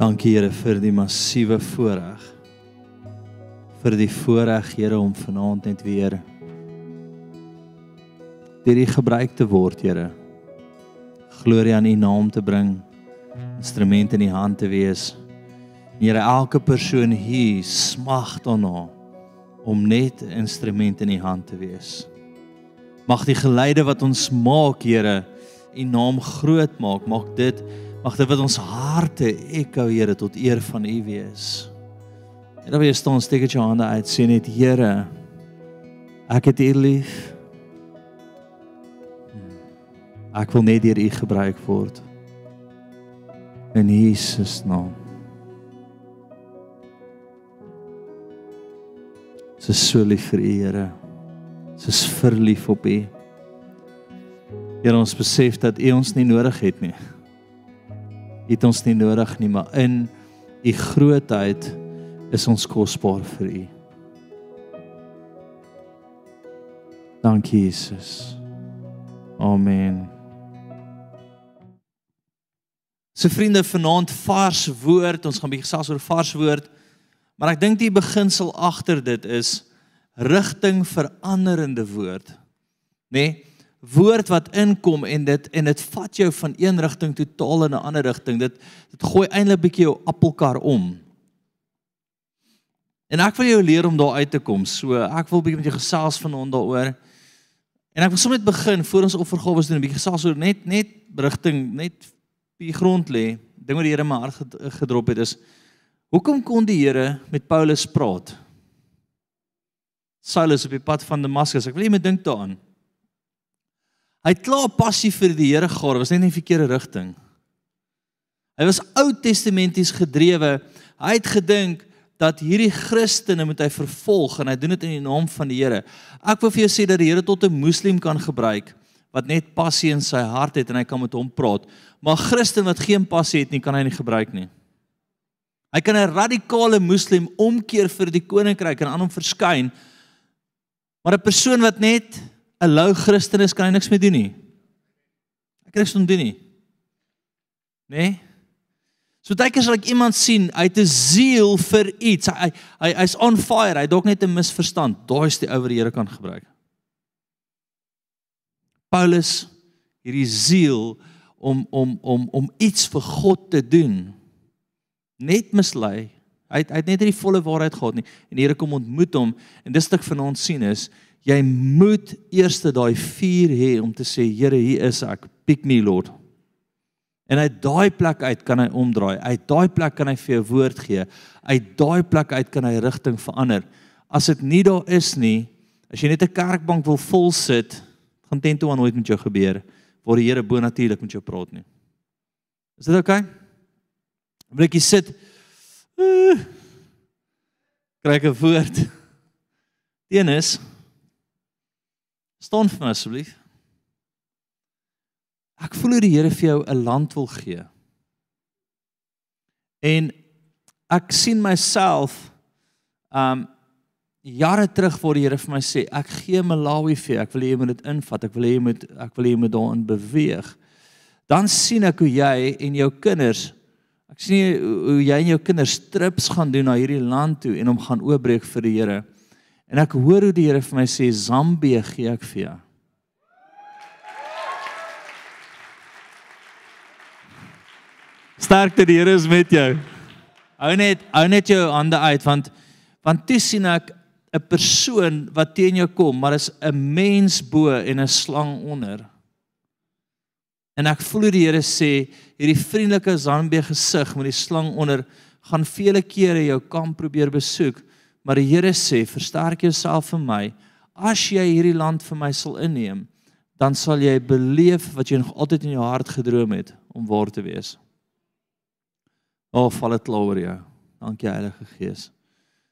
Dankie Here vir die massiewe voorreg. Vir die voorreg Here om vanaand net weer deur U gebruik te word, Here. Glorie aan U naam te bring. Instrumente in U hand te wees. Here, elke persoon hier smag daarna om net 'n instrument in U hand te wees. Mag die geleide wat ons maak, Here, U naam groot maak. Maak dit mag dit wat ons harte ekko, Here, tot eer van U wees. En dan weer staan steek dit jou hande uit, sê net Here, ek het U lief. Ek wil net deur U gebruik word. In Jesus naam. Dis so lief vir U, Here. Dis verlief op U. Here, ons besef dat U ons nie nodig het nie. Het ons nie nodig nie, maar in U grootheid is ons kosbaar vir U. Dankie Jesus. Amen. So vriende, vanaand vars woord. Ons gaan bietjie gesels oor vars woord. Maar ek dink die beginsel agter dit is rigting veranderende woord. Nê? Nee? Woord wat inkom en dit en dit vat jou van een rigting totaal in 'n ander rigting. Dit dit gooi eintlik bietjie jou appelkar om. En ek wil jou leer om daar uit te kom. So ek wil bietjie met jou gesels vanaand daaroor. En ek wil sommer net begin voor ons offergawe doen 'n bietjie gesels oor net net rigting, net die grond lê. Ding wat die Here my hart gedrop het is hoekom kon die Here met Paulus praat? Saulus op die pad van Damaskus. Ek wil jy moet dink daaraan. Hy het klaar passie vir die Here gehad, was net in die verkeerde rigting. Hy was Ou Testamenties gedrewe. Hy het gedink dat hierdie Christene moet hy vervolg en hy doen dit in die naam van die Here. Ek wil vir jou sê dat die Here tot 'n moslim kan gebruik wat net passie in sy hart het en hy kan met hom praat. Maar Christen wat geen passie het nie, kan hy nie gebruik nie. Hy kan 'n radikale moslim omkeer vir die koninkryk en aan hom verskyn. Maar 'n persoon wat net 'n lou Christen is, kan hy niks mee doen nie. Hy kan niks doen nie. Nee? So baie keer sal ek iemand sien, hy het 'n siel vir iets. Hy hy hy's on fire. Hy dalk net 'n misverstand. Daai is die ou wat die Here kan gebruik. Paulus hierdie siel om om om om iets vir God te doen net mislei. Hy het, hy het net nie die volle waarheid gehad nie. En die Here kom ontmoet hom en dis wat ek van ons sien is jy moet eers daai vuur hê om te sê Here, hier is ek. Pick me Lord. En uit daai plek uit kan hy omdraai. Uit daai plek kan hy vir jou woord gee. Uit daai plek uit kan hy rigting verander. As dit nie daar is nie, as jy net 'n kerkbank wil vol sit, gaan teen toe aan nooit met jou gebeur waar die Here bonatuurlik met jou praat nie. Is dit oukei? Okay? Wil ek sit? Uh, kry ek 'n woord? Dennis staan vir my asseblief. Ek voel hoe die Here vir jou 'n land wil gee. En ek sien myself um jare terug voor die Here vir my sê, ek gee Malawi vir, ek wil hê jy moet dit invat, ek wil hê jy moet ek wil hê jy moet daarin beweeg. Dan sien ek hoe jy en jou kinders ek sien hoe jy en jou kinders trips gaan doen na hierdie land toe en hom gaan oopbreek vir die Here. En ek hoor hoe die Here vir my sê Zambië gee ek vir jou. Sterkte die Here is met jou. Hou net hou net jou hande uit want want toe sien ek 'n persoon wat teen jou kom, maar is 'n mens bo en 'n slang onder. En ek voel die Here sê hierdie vriendelike Zambie gesig met die slang onder gaan vele kere jou kamp probeer besoek, maar die Here sê versterk jouself vir my. As jy hierdie land vir my sal inneem, dan sal jy beleef wat jy nog altyd in jou hart gedroom het om waar te wees. O, oh, val dit klaar oor jou. Dankie Heilige Gees.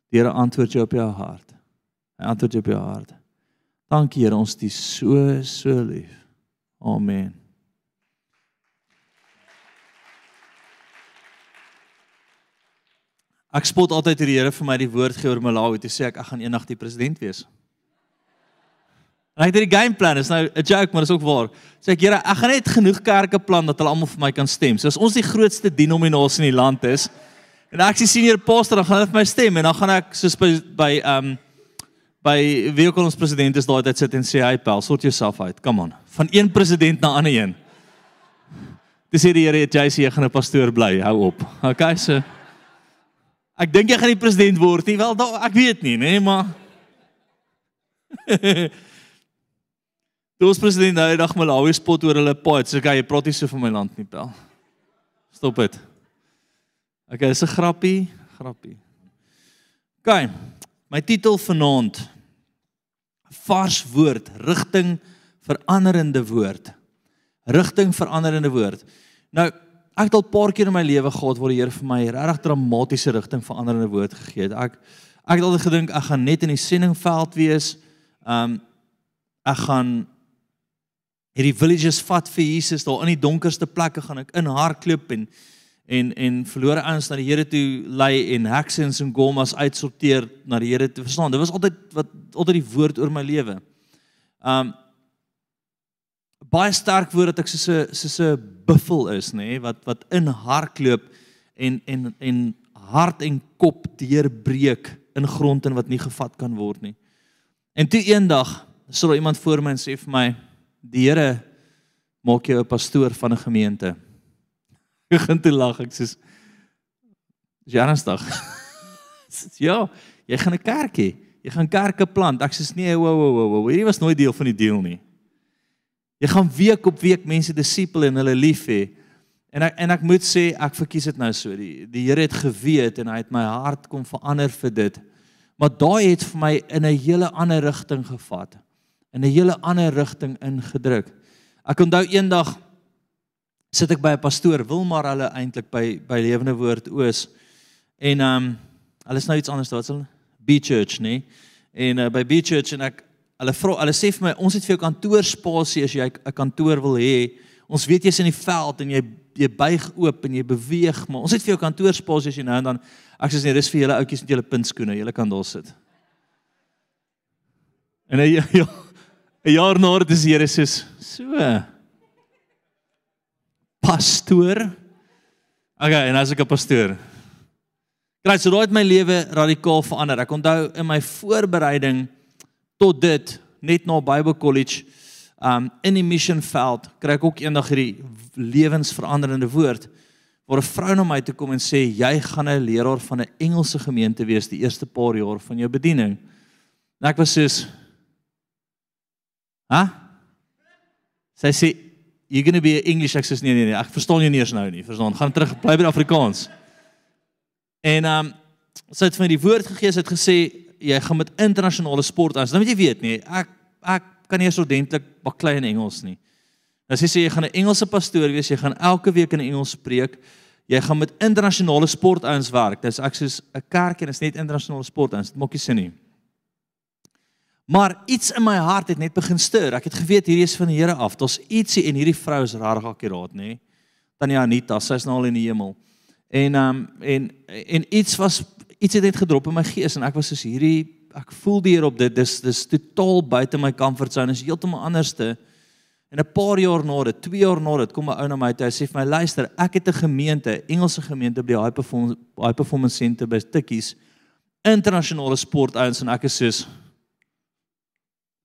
Die Here antwoord jou op jou hart. Hy antwoord jou op jou hart. Dankie Here, ons is so so lief. Amen. Ek spot altyd die Here vir my die woord gee oor Malawi, toe sê ek ek gaan eendag die president wees. En ek het hierdie game plan, is nou 'n joke, maar dit is ook waar. Sê ek, Here, ek gaan net genoeg kerke plan dat hulle almal vir my kan stem. So as ons die grootste denominasie in die land is, en ek sien senior pastor, dan gaan hulle vir my stem en dan gaan ek soos by by um by wie ook ons president is daai tyd sit en sê, "Hey, pel, sort jouself uit. Come on." Van een president na ander een. Dis hier die Here, JC, jy gaan 'n pastoor bly. Hou op. Okay, so Ek dink jy gaan die president word nie. Wel, da, ek weet nie, nê, nee, maar Toe ons president nou eendag Malawi spot oor hulle paad, sê hy praat nie so van my land nie, pel. Stop dit. Okay, dis 'n grappie, grappie. OK. My titel vanaand vars woord, rigting veranderende woord. Rigting veranderende woord. Nou, ek het al 'n paar keer in my lewe gehad waar die Here vir my regtig dramatiese rigting veranderende woord gegee het. Ek ek het altyd gedink ek gaan net in die sendingveld wees. Um ek gaan hierdie villages vat vir Jesus daar in die donkerste plekke gaan ek in hardloop en en en verlore ouens na die Here toe lei en hekse en singomas uitsorteer na die Here toe verstaan. Dit was altyd wat altyd die woord oor my lewe. Um baie sterk woord dat ek soos 'n soos 'n buffel is, nê, nee, wat wat in hardloop en en en hart en kop deurbreek in grond en wat nie gevat kan word nie. En toe eendag sou iemand voor my en sê vir my die Here maak jou 'n pastoor van 'n gemeente. Ek begin te lag ek sê Is jy ernstig? ja, jy gaan 'n kerk hê. Jy gaan kerke plant. Ek sê nee, wow wow wow. Hierdie was nooit deel van die deal nie. Jy gaan week op week mense disipel en hulle lief hê. En ek en ek moet sê ek verkies dit nou so. Die die Here het geweet en hy het my hart kom verander vir dit. Maar daai het vir my in 'n hele ander rigting gevat in 'n hele ander rigting ingedruk. Ek onthou eendag sit ek by 'n pastoor, Wilmar hulle eintlik by by Lewende Woord Oos. En ehm um, hulle is nou iets anders, wat's hulle? B Church, nê? En uh, by B Church en ek hulle vra hulle sê vir my, ons het vir jou kantoorspasie as jy 'n kantoor wil hê. Ons weet jy's in die veld en jy jy buig oop en jy beweeg, maar ons het vir jou kantoorspasie as jy nou en dan ek sê nee, dis vir julle ouetjies met julle puntskoene, julle kan daar sit. En hy ja 'n jaar na dit is Here sê so. Pastoor. Okay, en as ek 'n pastoor. Kry so daai het my lewe radikaal verander. Ek onthou in my voorbereiding tot dit net na Bible College um in die mission veld kry ek ook eendag hierdie lewensveranderende woord waar 'n vrou na my toe kom en sê jy gaan 'n leraar van 'n Engelse gemeente wees die eerste paar jaar van jou bediening. En ek was soos Ha? Sy sê you're going to be English ek sê nee nee nee, ek verstaan jou nie eens nou nie. Verstaan? Gaan terug bly by Afrikaans. En um, sy het vir my die woord gegee, sy het gesê jy gaan met internasionale sport aan. Nou moet jy weet nie, ek ek kan nie ordentlik baklei in Engels nie. Nou sy sê jy gaan 'n Engelse pastoor wees, jy gaan elke week in Engels preek. Jy gaan met internasionale sport ouens werk. Dis ek soos 'n kerk en is net internasionale sport ouens. Dit maak nie sin nie. Maar iets in my hart het net begin stuur. Ek het geweet hierdie is van die Here af. Daar's ietsie en hierdie vrou is rarig akkuraat, nê? Tannie Anita, sy is nou al in die hemel. En ehm um, en en iets was iets het net gedrop in my gees en ek was soos hierdie ek voel die Here op dit. Dis dis totaal buite my comfort zone. Is heeltemal anderste. En 'n paar jaar na dit, 2 jaar na dit, kom 'n ou na my toe. Hy sê vir my: "Luister, ek het 'n gemeente, Engelse gemeente by die High Performance High Performance Center by Tikkies, internasionale sportouens en ek is soos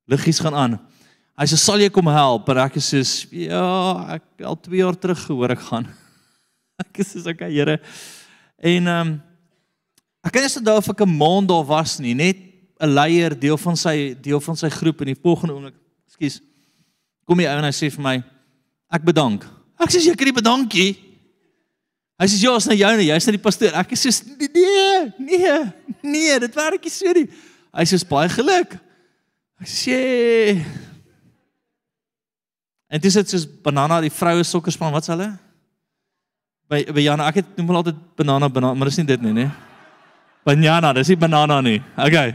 liggies gaan aan. Hy sê sal jy kom help? En ek sê ja, ek al 2 jaar terug gehoor ek gaan. Ek sê okay Here. En ehm um, ek kan nie se daar of ek 'n maand daar was nie, net 'n leier deel van sy deel van sy groep en die volgende oomblik, ekskuus. Kom jy ou en hy sê vir my ek bedank. Ek sê jy kan nie bedankie. Hy sê ja, is nou joune, jy's nou die pastoor. Ek sê nee, nee, nee, dit werk nie so nie. Hy sê baie geluk. Ek sê En dis dit soos banana die vroue sokkerspan, wat's hulle? By by Jana, ek het noem hulle altyd banana banana, maar dis nie dit nie, nee. Banana, dis nie banana nie. Okay.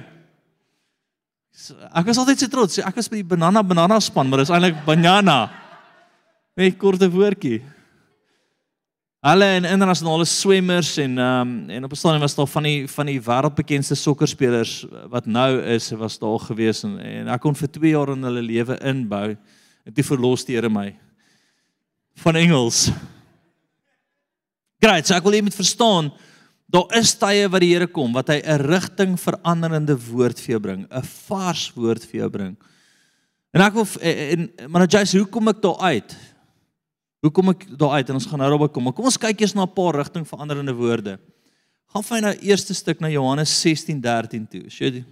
So, ek was altyd so trots. Ek was by die banana banana span, maar dis eintlik banana. Net korte woordjie. Hulle en internasionale swemmers en ehm um, en op 'n stadium was daar van die van die wêreldbekendste sokkerspelers wat nou is, was daar gewees en, en ek kon vir 2 jaar in hulle lewe inbou en toe verlos die Here my van Engels. Great, so ek wil hê jy moet verstaan daar is tye wat die Here kom wat hy 'n rigting veranderende woord vir jou bring, 'n vars woord vir jou bring. En ek wil en, en maar jy sê hoe kom ek daar uit? Hoe kom ek daar uit en ons gaan nou daarby kom. Maar kom ons kyk eers na 'n paar rigting veranderende woorde. Gaan fyn nou eerste stuk na Johannes 16:13 toe. Sjoe.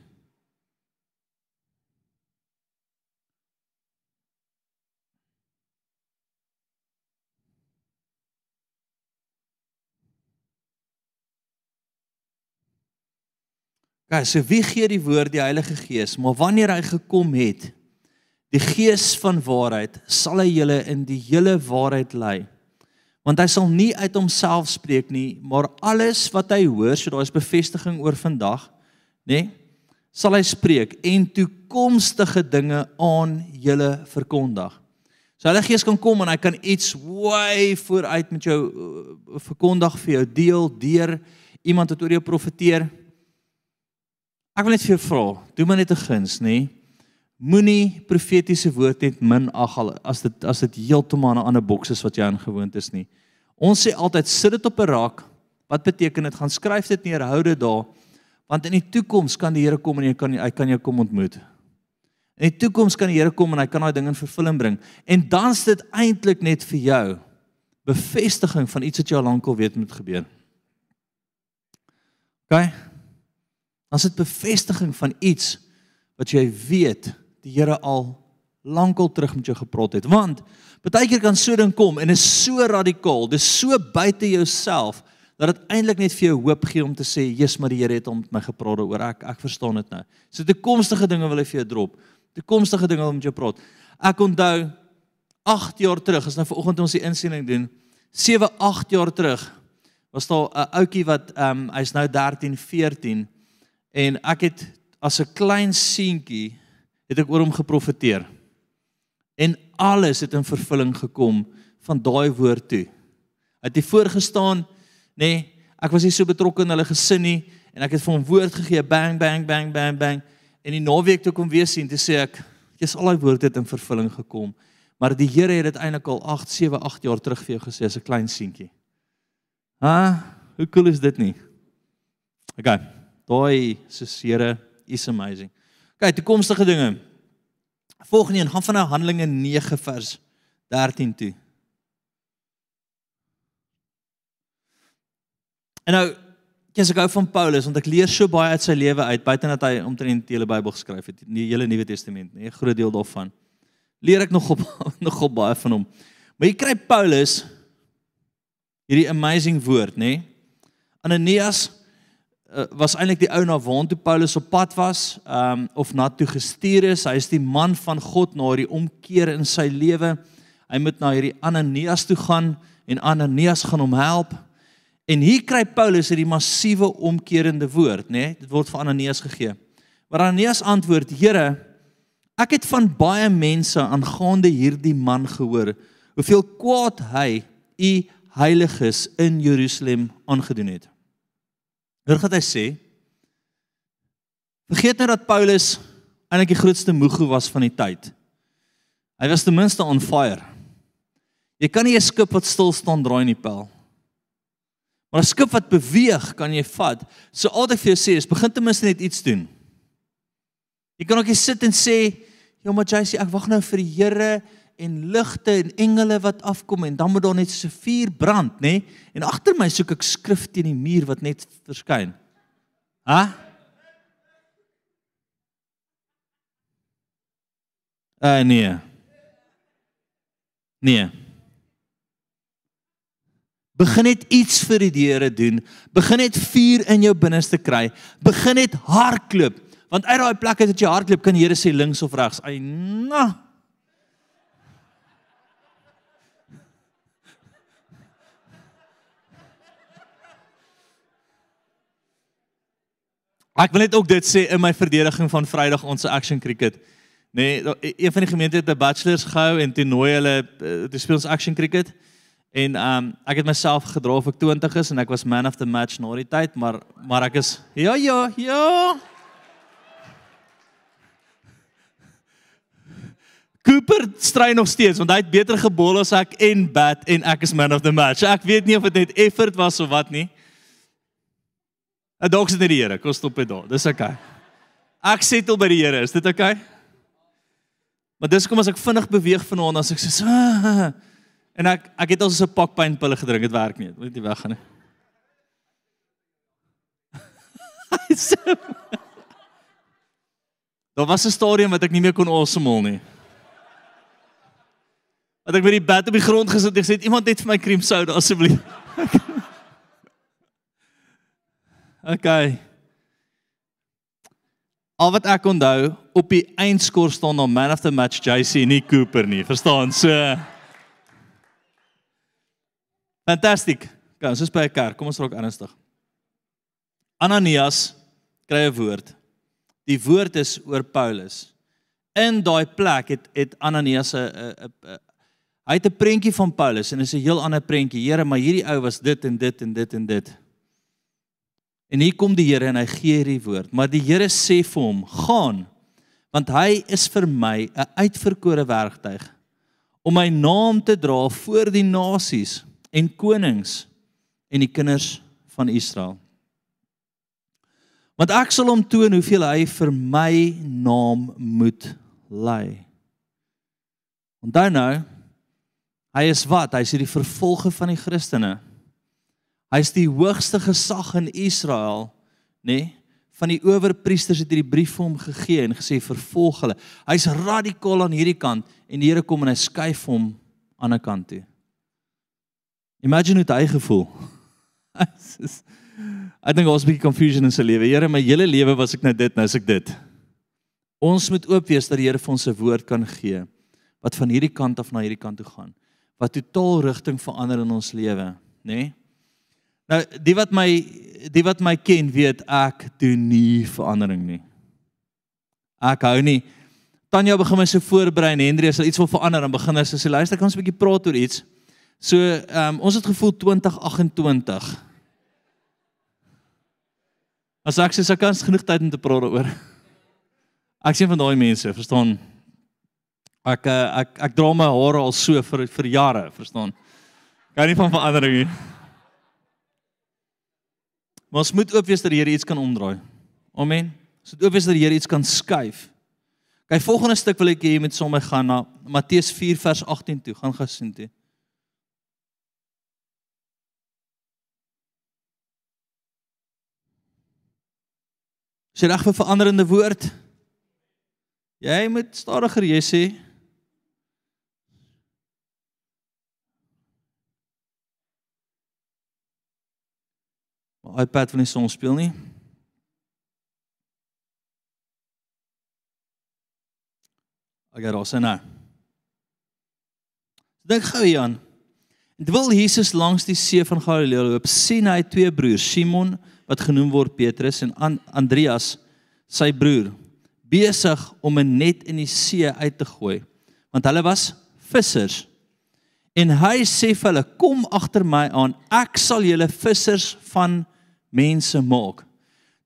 Gaan, so wie gee die woord die Heilige Gees, maar wanneer hy gekom het, Die Gees van waarheid sal hy julle in die hele waarheid lei. Want hy sal nie uit homself spreek nie, maar alles wat hy hoor, so daar is bevestiging oor vandag, nê? Nee, sal hy spreek en toekomstige dinge aan julle verkondig. So hulle Gees kan kom en hy kan iets way vooruit met jou uh, verkondig vir jou deel deur iemand wat oor jou profeteer. Ek wil net vir jou vra, doen maar net 'n guns, nê? Nee? Moenie profetiese woord net min ag al as dit as dit heeltemal 'n ander boks is wat jy aangewoond is nie. Ons sê altyd sit dit op 'n rak. Wat beteken dit? Gaan skryf dit neer, hou dit daar. Want in die toekoms kan die Here kom en jy kan hy kan jou kom ontmoet. In die toekoms kan die Here kom en hy kan daai ding in vervulling bring. En dan is dit eintlik net vir jou bevestiging van iets wat jy al lank al weet moet gebeur. OK? Dan is dit bevestiging van iets wat jy weet die Here al lankal terug met jou gepraat het. Want baie keer kan so ding kom en is so radikaal, dis so buite jouself dat dit eintlik net vir jou hoop gee om te sê, "Jesus, maar die Here het om met my gepraat oor ek ek verstaan dit nou." So toekomstige dinge wil hy vir jou drop. Toekomstige dinge wil met jou praat. Ek onthou 8 jaar terug, as nou vanoggend ons die insending doen, 7, 8 jaar terug was daar 'n ouetjie wat ehm um, hy's nou 13, 14 en ek het as 'n klein seentjie het ek oor hom geprofeteer. En alles het in vervulling gekom van daai woord toe. Hy het hier voorgestaan, nê, nee, ek was nie so betrokke in hulle gesin nie en ek het vir hom woord gegee, bang bang bang bang bang. En die naweek toe kom weer sien, toe sê ek, jy's al daai woorde het in vervulling gekom. Maar die Here het dit eintlik al 8, 7, 8 jaar terug vir jou gesê as 'n klein seentjie. Ha, hoe cool is dit nie? Okay. Daai se Here is amazing. Kyk, toekomstige dinge. Volgende een gaan van Handelinge 9 vers 13 toe. En nou, kies ek gou van Paulus want ek leer so baie uit sy lewe uit buite dat hy omtrent die hele Bybel geskryf het, die hele Nuwe Testament, 'n groot deel daarvan. Leer ek nog op nog op baie van hom. Maar jy kry Paulus hierdie amazing woord, nê? Ananias uh, was eintlik die ou na waartoe Paulus op pad was, ehm um, of na toe gestuur is. Hy is die man van God na hierdie omkeer in sy lewe. Hy moet na hierdie Ananias toe gaan en Ananias gaan hom help. En hier kry Paulus hierdie massiewe omkerende woord, nê? Nee? Dit word vir Ananias gegee. Maar Ananias antwoord: "Here, ek het van baie mense aangaande hierdie man gehoor, hoeveel kwaad hy u heiliges in Jerusalem aangedoen het." Hoor wat hy sê. Vergeet nou dat Paulus eintlik die grootste moegu was van die tyd. Hy was ten minste on fire. Jy kan nie 'n skip wat stil staan draai in die pel. Maar 'n skip wat beweeg, kan jy vat. So al wat ek vir jou sê is begin ten minste net iets doen. Jy kan ook net sit en sê, "Ja, maar sê ek wag nou vir die Here en ligte en engele wat afkom en dan moet daar net so vuur brand, nê? Nee? En agter my soek ek skrif teen die muur wat net verskyn. Hæ? Uh nee. Nee. Begin net iets vir die Here doen. Begin net vuur in jou binneste kry. Begin net hardloop. Want uit daai plek as jy hardloop, kan die Here sê links of regs. Ai, nou. Ek wil net ook dit sê in my verdediging van Vrydag ons action cricket. Nee, een van die gemeente het 'n bachelors gehou en toe nooi hulle eh, te speel ons action cricket. En ehm um, ek het myself gedra of ek 20 is en ek was man of the match na die tyd, maar maar ek is ja ja ja. Cooper stry nog steeds want hy het beter gebol as ek en bat en ek is man of the match. Ek weet nie of dit effort was of wat nie. 'n Dalk sit net die Here, kom stop dit daar. Dis. Okay. Ek settle by die Here, is dit? Okay? Maar dis kom as ek vinnig beweeg vanaand as ek sê ah, en ek ek het al so 'n pak pynpille gedrink, dit werk nie. Moet nie weggaan nie. Daar was 'n stadium wat ek nie meer kon asemhaal nie. Dat ek met die bed op die grond gesit het, ek sê iemand net vir my cream soda asseblief. okay. Al wat ek onthou, op die eindskoor staan dan man of the match JC nie Cooper nie, verstaan? So Fantasties. Kom ons by 'n kerk. Kom ons raak ernstig. Ananias kry 'n woord. Die woord is oor Paulus. In daai plek het het Ananias 'n 'n hy het 'n prentjie van Paulus en dit is 'n heel ander prentjie. Here, maar hierdie ou was dit en dit en dit en dit. En hier kom die Here en hy gee hierdie woord, maar die Here sê vir hom: "Gaan, want hy is vir my 'n uitverkore werktuig om my naam te dra voor die nasies en konings en die kinders van Israel. Want ek sal hom toon hoeveel hy vir my naam moet ly." Onthou nou, hy is wat? Hy is die vervolger van die Christene. Hy's die hoogste gesag in Israel, nê? Nee? Van die owerpriesters het hierdie brief vir hom gegee en gesê vervolg hulle. Hy's radikaal aan hierdie kant en die Here kom en hy skuif hom aan 'n kant toe. Imagine hoe hy gevoel. Ek dink ons 'n bietjie confusion in sy lewe. Here, my hele lewe was ek nou dit, nou is ek dit. Ons moet oop wees dat die Here vir ons 'n woord kan gee wat van hierdie kant af na hierdie kant toe gaan. Wat totaal rigting verander in ons lewe, nê? Nee? Nou die wat my die wat my ken weet ek doen nie verandering nie. Ek hou nie Tanya begin my so voorberei en Henry as hy iets wil verander dan begin hy sê luister kan ons 'n bietjie praat oor iets. So ehm um, ons het gevoel 2028. As ek sê ek kan genoeg tyd om te praat oor. Ek sien van daai mense, verstaan? Ek eh, ek ek dra my hare al so vir vir jare, verstaan? Kan nie van verandering nie. Maar ons moet ook wees dat die Here iets kan omdraai. Amen. Ons moet ook wees dat die Here iets kan skuif. Kyk, volgende stuk wil ek hê jy moet sommer gaan na Matteus 4 vers 18 toe. Gaan gesien toe. Sy reg vir veranderende woord. Jy moet stadiger jy sê. My iPad van die son speel nie. Ek gaan raas nou. Dink gou Jan. Terwyl Jesus langs die see van Galilea loop, sien hy twee broers, Simon wat genoem word Petrus en Andreas, sy broer, besig om 'n net in die see uit te gooi, want hulle was vissers. En hy sê vir hulle: "Kom agter my aan, ek sal julle vissers van mense maak.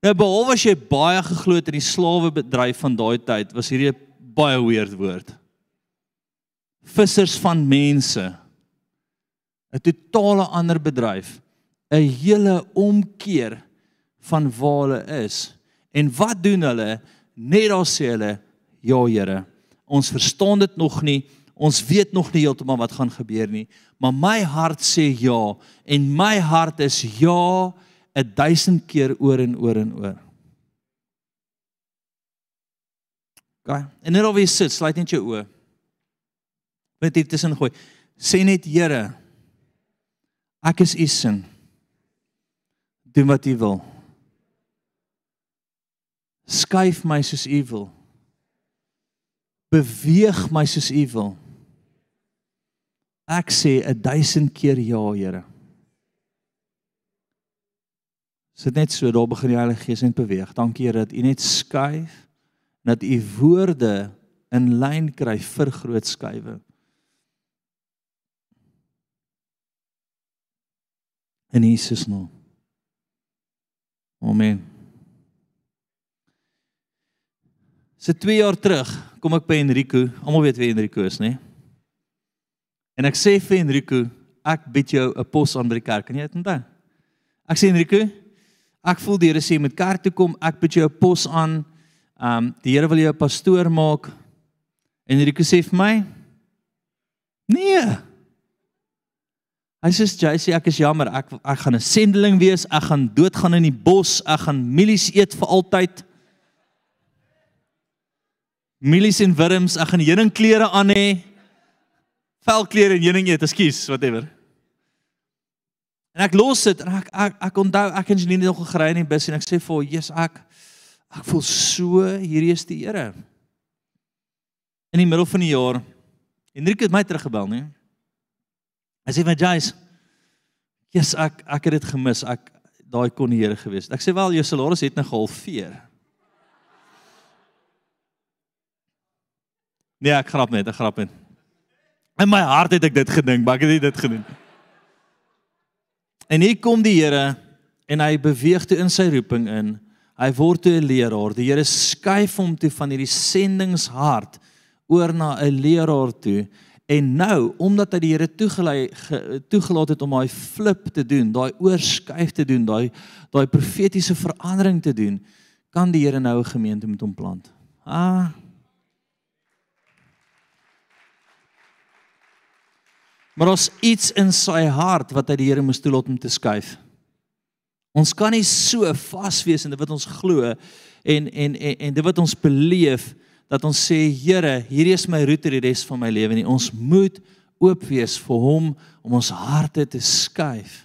Nou behalwe as jy baie geglo het in die slawebedryf van daai tyd, was hierdie 'n baie weird woord. Vissers van mense. 'n Totale ander bedryf. 'n Hele omkeer van waar hulle is. En wat doen hulle? Net daar sê hulle, "Ja Here, ons verstaan dit nog nie. Ons weet nog nie heeltemal wat gaan gebeur nie, maar my hart sê ja en my hart is ja." 'n duisend keer oor en oor en oor. Gaan. En net alweer sit, sluit net jou oë. Wat dit tussen gooi. Sê net Here, ek is u sin. Doen wat u wil. Skuif my soos u wil. Beweeg my soos u wil. Ek sê 'n duisend keer ja, Here. Sit net so, daar begin die Heilige Gees net beweeg. Dankie Here dat U net skuif dat U woorde in lyn kry vir groot skuwe. In Jesus naam. Amen. Se so 2 jaar terug kom ek by Enrico. Almal weet wie Enrico is, né? En ek sê vir Enrico, ek bid jou 'n pos aan by die kerk. Kan jy dit onthou? Ek sê Enrico, ek voel die Here sê met kerk toe kom, ek bid jou 'n pos aan. Um die Here wil jou 'n pastoor maak. En Enrico sê vir my, nee. Hy sê JC, ek is jammer. Ek ek gaan 'n sendeling wees. Ek gaan doodgaan in die bos. Ek gaan mielies eet vir altyd. Mielies en wurms. Ek gaan heuningklere aan hê velklere en heuning eet, ekskuus, whatever. En ek los dit en ek ek, ek onthou ek en Janine het nog gery in die bus en ek sê vir hom, "Jesus, ek ek voel so hierdie is die Here." In die middel van die jaar Hendrik het my teruggebel, nee. Hy sê vir Jace, "Jesus, ek ek het dit gemis. Ek daai kon die Here gewees het." Ek sê wel, jou salaris het nou gehalveer. Nee, ek grap net, ek grap net. In my hart het ek dit gedink, maar ek het nie dit gedoen. En hier kom die Here en hy beweeg toe in sy roeping in. Hy word toe 'n leraar. Die Here skuif hom toe van hierdie sendingshart oor na 'n leraar toe. En nou, omdat hy die Here toegelei toegelaat het om daai flip te doen, daai oorskuif te doen, daai daai profetiese verandering te doen, kan die Here nou 'n gemeente met hom plant. Ah, Maar ons iets in sy hart wat hy die Here moes toelaat om te skuif. Ons kan nie so vas wees in dit wat ons glo en en en en dit wat ons beleef dat ons sê Here, hierdie is my roete die res van my lewe nie. Ons moet oop wees vir hom om ons harte te skuif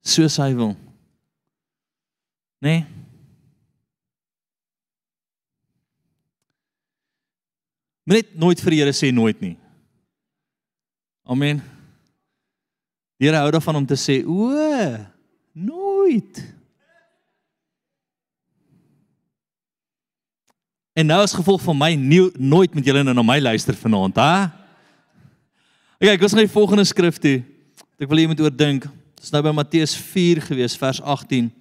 soos hy wil. Nee. Net nooit vir die Here sê nooit nie. Amen. Here hou daarvan om te sê, "O, nooit." En nou as gevolg van my nie, nooit met julle nou na my luister vanaand, hè? Okay, ek gaan die volgende skrif toe. Ek wil hê jy moet oordink. Dit is nou by Matteus 4 gewees, vers 18.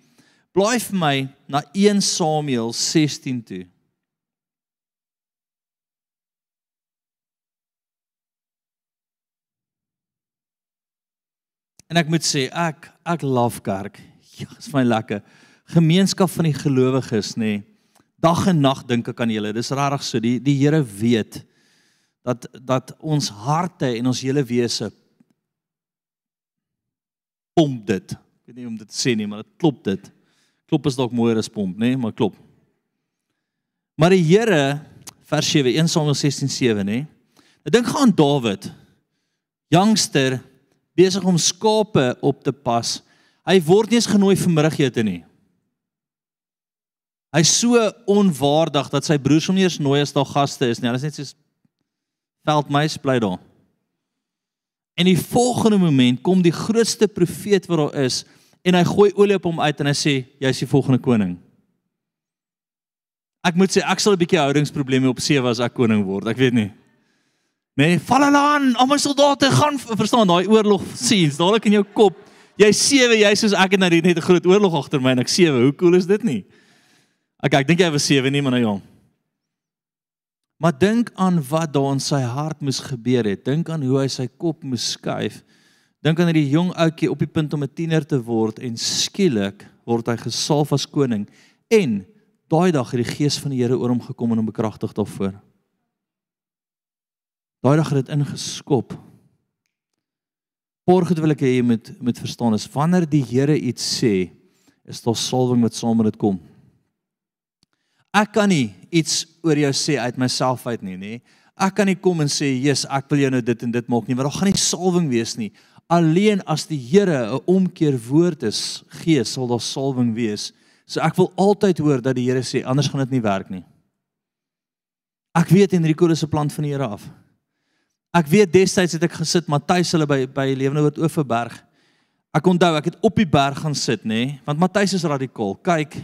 Blaai vir my na 1 Samuel 16 toe. En ek moet sê ek ek love kerk. Ja, is my lekker. Gemeenskap van die gelowiges nê. Nee. Dag en nag dink ek aan julle. Dis regtig so. Die die Here weet dat dat ons harte en ons hele wese pomp dit. Ek weet nie om dit te sê nie, maar dit klop dit. Klop is dalk mooier as pomp, nê, nee, maar klop. Maar die Here vers 7 1 Samuel 16:7 nê. Ek dink gaan Dawid jongster besig om skape op te pas. Hy word nie eens genooi vir middagete nie. Hy's so onwaardig dat sy broers hom nie eens nooi as daar gaste is nie. Hulle is net soos veldmeis bly daar. En die volgende oomblik kom die grootste profeet wat daar is en hy gooi olie op hom uit en hy sê jy's die volgende koning. Ek moet sê ek sal 'n bietjie houdingsprobleme op sewe as ek koning word. Ek weet nie. Nee, val hulle aan. Al my soldate gaan verstaan daai oorlog scenes dadelik in jou kop. Jy sewe, jy soos ek het nou net 'n groot oorlog agter my en ek sewe. Hoe cool is dit nie? Okay, ek dink jy was sewe nie, maar nou ja. Maar dink aan wat daar in sy hart moes gebeur het. Dink aan hoe hy sy kop moes skuif. Dink aan hierdie jong ouetjie op die punt om 'n tiener te word en skielik word hy gesalf as koning en daai dag het die gees van die Here oor hom gekom en hom bekragtig daarvoor. Daai dag het dit ingeskop. Borg het wil ek hê jy moet moet verstaan is wanneer die Here iets sê, is daar salwing wat saam met dit kom. Ek kan nie iets oor jou sê uit myself uit nie, nê? Ek kan nie kom en sê, "Jesus, ek wil jou nou dit en dit maak nie," want daar gaan nie salwing wees nie. Alleen as die Here 'n omkeer woord is, gee, sal daar salwing wees. So ek wil altyd hoor dat die Here sê, anders gaan dit nie werk nie. Ek weet Enrico is 'n plan van die Here af. Ek weet destyds het ek gesit Matthys hulle by by Lewende Woord Oeverberg. Ek onthou ek het op die berg gaan sit nê, nee, want Matthys is radikaal. Kyk.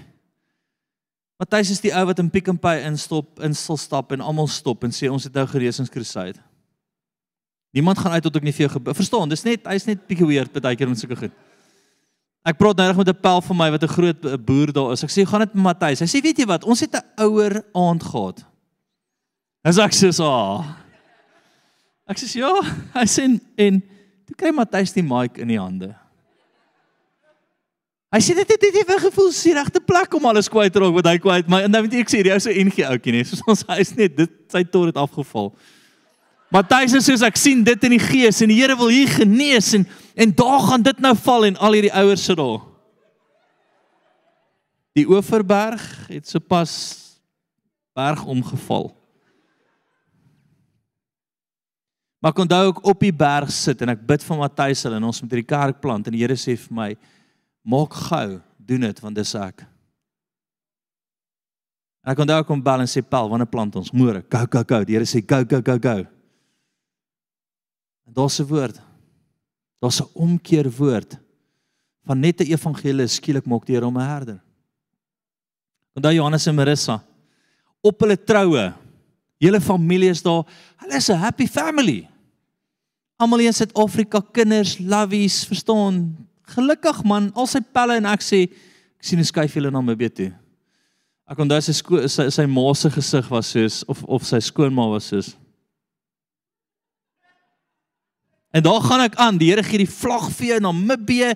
Matthys is die ou wat in Pick n Pay instop, instel stap en almal stop en sê ons het nou gereesingskrusade. Niemand gaan uit tot ek nie vir jou verstaan. Dis net hy's net bietjie weird baie keer met sulke goed. Ek praat nou reg met 'n pel van my wat 'n groot boer daar is. Ek sê, "Gaan dit met Matthys?" Hy sê, "Weet jy wat? Ons het 'n ouer aand gehad." As ek sê, "Ah." Ek sê, "Ja." Hy sê en toe kry Matthys die mic in die hande. Hy sê dit het dit het gevoel sy regte plek om alles kwyt te raak wat hy kwyt, maar nou weet ek sê jy is so NG ouetjie nie. Soos ons hy is net dit sy tot het afgeval. Matthys sê soos ek sien dit in die gees en die Here wil hier genees en en daar gaan dit nou val en al hierdie ouers sit daar. Die Oeverberg het sopas berg omgeval. Maar kon daai ook op die berg sit en ek bid vir Matthys hulle en ons met hierdie kerk plant en die Here sê vir my maak gou, doen dit want dis ek. En ek kon daai kom bel en sê Paul, wanneer plant ons môre? Go go go. Die Here sê go go go go. En daar's 'n woord. Daar's 'n omkeer woord van net 'n evangelis skielik maak die Here hom 'n herder. Onthou Johannes en Marissa op hulle troue. Hele familie is daar. Hulle is 'n happy family. Almal in Suid-Afrika, kinders, lovies, verstaan? Gelukkig man, al sy pelle en ek sê ek sien 'n skuif julle na my bed toe. Ek onthou sy sy, sy ma se gesig was soos of of sy skoonma was soos En daar gaan ek aan. Die Here gee die vlag vir jou na Namibië.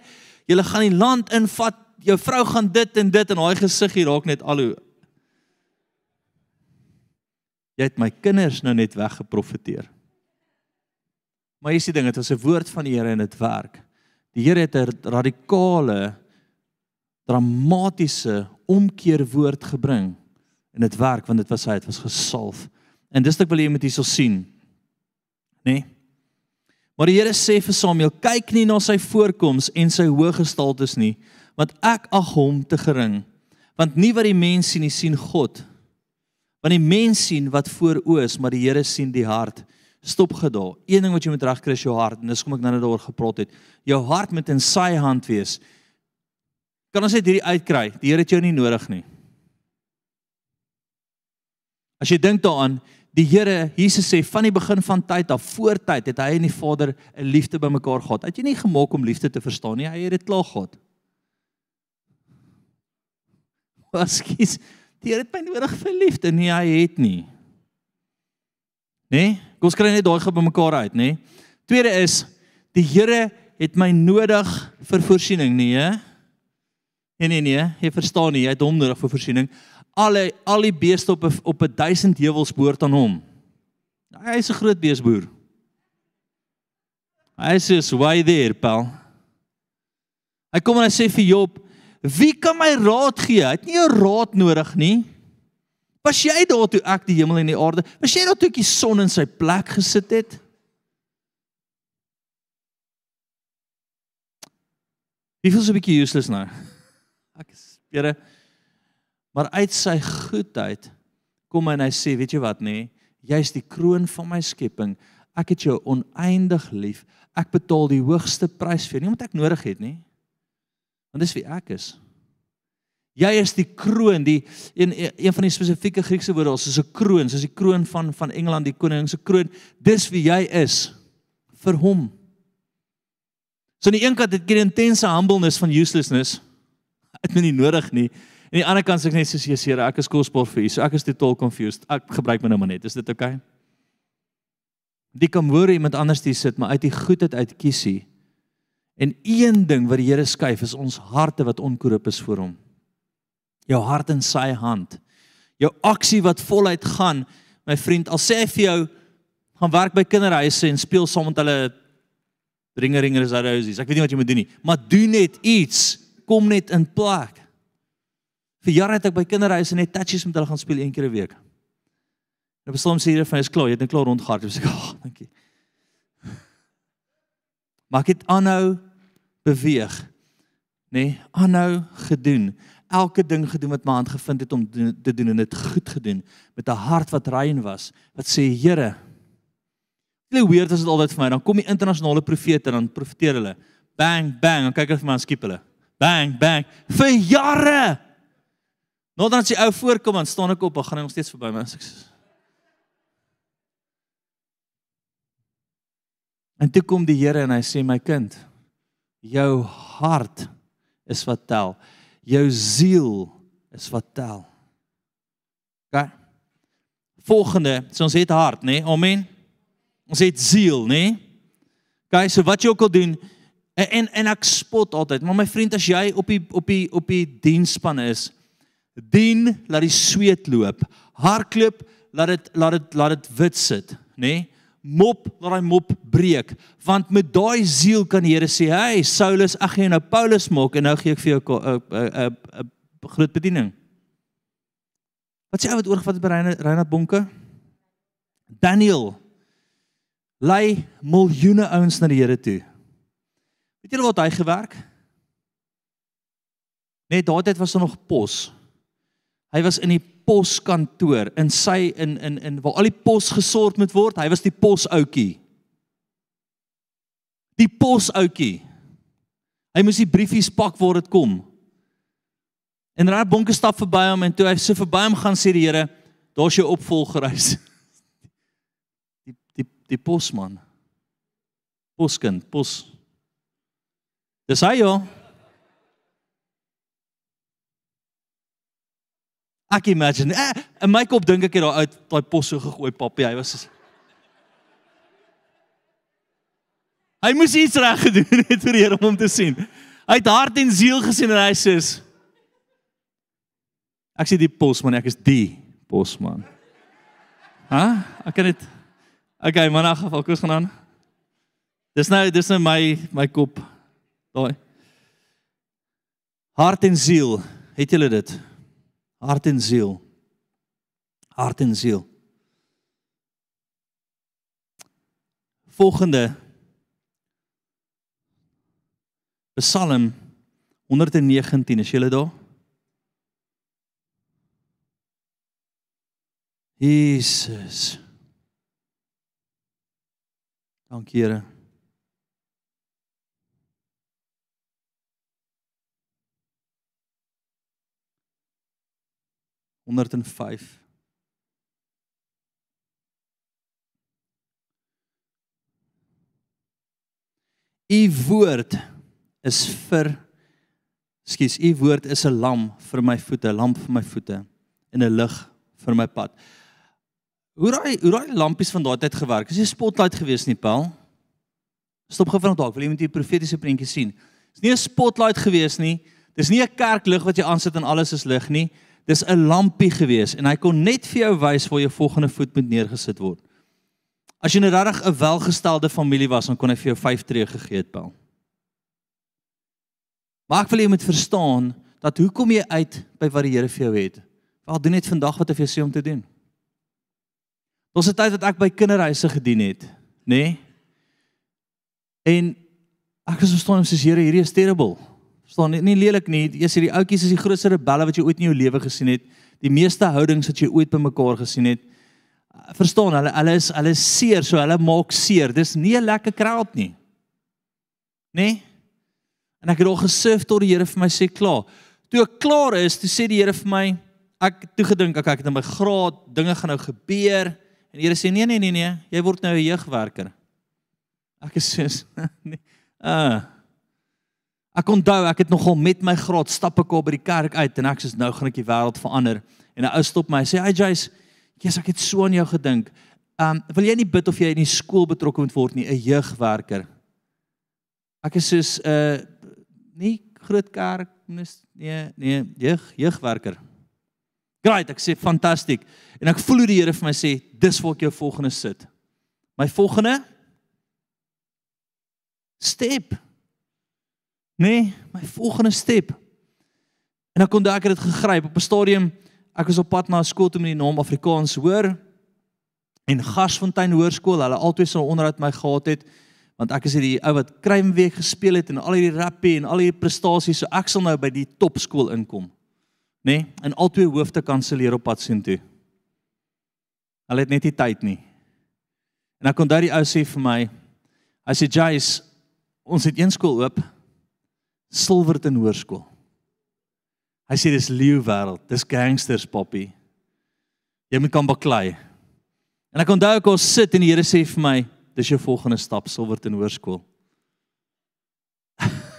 Jy gaan die land invat. Jou vrou gaan dit en dit en haar gesig hier raak net al hoe Jy het my kinders nou net weggeprofeteer. Maar hier's die ding, dit was 'n woord van die Here en dit werk. Die Here het 'n radikale dramatiese omkeer woord gebring en dit werk want dit was hy, dit was gesalf. En dis wat ek wil hê jy moet hierso sien. Nê? Nee? Maar die Here sê vir Samuel: "Kyk nie na sy voorkoms en sy hoë gestaltes nie, want ek ag hom te gering. Want nie wat die mens sien nie, sien God. Want die mens sien wat voor oë is, maar die Here sien die hart." Stop gedaal. Een ding wat jy moet regkry is jou hart en dis kom ek nou net daaroor gepraat het. Jou hart moet in sy hand wees. Kan ons net hierdie uitkry? Die Here het jou nie nodig nie. As jy dink daaraan, die Here, Jesus sê van die begin van tyd af, voor tyd het hy en die Vader 'n liefde bymekaar gehad. Het jy nie gemaak om liefde te verstaan nie? Hy het dit klaar gehad. Was kies die Here het my nodig vir liefde? Nee, hy het nie. Nee, kom ons kry net daai gebe mekaar uit, nê? Nee? Tweede is die Here het my nodig vir voorsiening, nee. Nee nee nee, jy verstaan nie, jy het hom nodig vir voorsiening alle al die beeste op op 'n 1000 heuwels behoort aan hom. Hy is 'n groot beesboer. Hy sê why there, Paul? Hy kom en hy sê vir Job, "Wie kan my raad gee? Hy het nie jou raad nodig nie. Was jy daar toe ek die hemel en die aarde? Was jy daar toe ek die son in sy plek gesit het?" Wie voel so 'n bietjie useless nou? Ek is Here Maar uit sy goedheid kom hy en hy sê, weet jy wat nê? Jy's die kroon van my skepping. Ek het jou oneindig lief. Ek betaal die hoogste prys vir jou. Nie omdat ek nodig het nie. Want dis wie ek is. Jy is die kroon, die een een van die spesifieke Griekse woorde is 'n kroon, soos die kroon van van Engeland, die koning se kroon. Dis wie jy is vir hom. So aan die een kant het jy 'n intense humbleness van uselessness. Dit is nie nodig nie. Aan die ander kant sê ek net soos Jesus, Here, ek is kosbaar vir U. So ek is totaal confused. Ek gebruik my nou maar net. Is dit oukei? Okay? Die hoor iemand anders hier sit, maar uit die goedheid uit kies hy. En een ding wat die Here skuif is ons harte wat onkorrup is voor hom. Jou hart in sy hand. Jou aksie wat voluit gaan, my vriend, al sê hy vir jou gaan werk by kinderhuise en speel saam met hulle ringeringers uit huisies. Ek weet nie wat jy moet doen nie, maar doen net iets. Kom net in plek. Vir jare het ek by kinderhuise net touches met hulle gaan speel een keer 'n week. En op sê hy vir my is klaar, jy het net klaar rondgehard. Ek sê, "Ag, oh, dankie." Maar ek het aanhou beweeg. Nê? Nee, aanhou gedoen. Elke ding gedoen wat my hand gevind het om te doen en dit goed gedoen met 'n hart wat rein was. Wat sê, "Here, Hulle weer dit altyd vir my. Dan kom die internasionale profete en dan profeteer hulle. Bang bang, dan kyk hulle vir my en skiep hulle. Bang bang vir jare. Nou dan as die ou voorkom dan staan ek op en gaan hy nog steeds verby my. En toe kom die Here en hy sê my kind, jou hart is wat tel. Jou siel is wat tel. OK. Volgende, so ons het hart, nê? Nee? Amen. Ons het siel, nê? Nee? OK, so wat jy ook al doen en, en en ek spot altyd, maar my vriend as jy op die op die op die diensspan is, dien laat die sweet loop. Hardloop, laat dit laat dit laat dit wit sit, nê? Nee? Mop laat daai mop breek. Want met daai siel kan die Here sê hey Saulus gaan jou nou Paulus maak en nou gee ek vir jou 'n 'n 'n groot bediening. Wat sê ou wat oorgevat het by Reinhard Bonke? Daniel lei miljoene ouens na die Here toe. Weet julle wat hy gewerk? Net daardie tyd was daar nog pos. Hy was in die poskantoor in sy in in in waar al die pos gesort moet word. Hy was die posouetjie. Die posouetjie. Hy moes die briefies pak waar dit kom. En raai bonke stap verby hom en toe hy so verby hom gaan sê die Here, daar's jou opvolger huis. Die die die posman. Poskind, pos. Dis hy ja. Ek imagine. Eh, in my kop dink ek het daai uit daai pos so gegooi papie. Hy was Hy moes iets reg gedoen het vir Here om hom te sien. Hy het hart en siel gesien en hy sê Ek sê die posman, ek is die posman. Ha? Ek kan dit Okay, maar na geval koes gaan aan. Dis nou dis nou my my kop. Daai. Hart en siel, het julle dit? Hart en siel. Hart en siel. Volgende Psalm 119 is julle daar? Jesus. Dankie Here. 105 U woord is vir Skus, u woord is 'n lam vir my voete, 'n lamp vir my voete en 'n lig vir my pad. Hoe raai hoe raai lampies van daai tyd gewerk? Is jy spotlight gewees nie, Paul? Stop van dalk, wil jy met 'n profetiese prentjie sien? Dis nie 'n spotlight gewees nie. Dis nie 'n kerklig wat jy aansit en alles is lig nie dis 'n lampie gewees en hy kon net vir jou wys waar jou volgende voet moet neergesit word. As jy 'n regtig 'n welgestelde familie was, dan kon hy vir jou 5 tree gegee het, Paul. Maar ek wil jy moet verstaan dat hoe kom jy uit by wat die Here vir jou het? Wat doen net vandag wat hy vir jou sê om te doen? Ons het tyd wat ek by kinderhuise gedien het, nê? Nee? En ek is verstaan om sê Here, hierdie is terrible staan nie, nie lelik nie. Eers hierdie ouetjies is die grootste rebelle wat jy ooit in jou lewe gesien het. Die meeste houdings wat jy ooit bymekaar gesien het. Verstaan, hulle hulle is hulle is seer, so hulle maak seer. Dis nie 'n lekker crowd nie. Nê? Nee? En ek het al gesurf tot die Here vir my sê klaar. Toe ek klaar is, toe sê die Here vir my, ek toe gedink ek ek het in my graad dinge gaan nou gebeur en die Here sê nee nee nee nee, jy word nou 'n jeugwerker. Ek is sê nee. Uh Ek onthou ek het nogal met my graad stap ek op by die kerk uit en ek sê nou gaan ek die wêreld verander. En 'n ou stop my sê, "Hey Jace, Jesus, ek het so aan jou gedink. Um wil jy nie bid of jy in die skool betrokke moet word nie, 'n jeugwerker?" Ek is soos 'n uh, nie groot kerk, nee, nee, jeug jeugwerker. Great, ek sê fantasties. En ek voel hoe die Here vir my sê, "Dis waar ek jou volgende sit." My volgende step Nee, my volgende stap. En ek kon daai dit gegryp op 'n stadium. Ek was op pad na 'n skool toe met die naam Afrikaans hoor en Gasfontein Hoërskool. Hulle altyd so onderhoud my gehad het want ek is hier die ou wat kruimweek gespeel het en al hierdie rappie en al hierdie prestasies so ek sal nou by die topskool inkom. Nê? Nee? En al twee hoofde kanselleer op pad sien toe. Hulle het net nie tyd nie. En ek kon daai ou sê vir my, hy sê Jace, ons het een skool oop Silverton Hoërskool. Hy sê dis leeu wêreld, dis gangsters poppy. Jy moet kan baklei. En ek onthou ek ons sit en die Here sê vir my, dis jou volgende stap Silverton Hoërskool.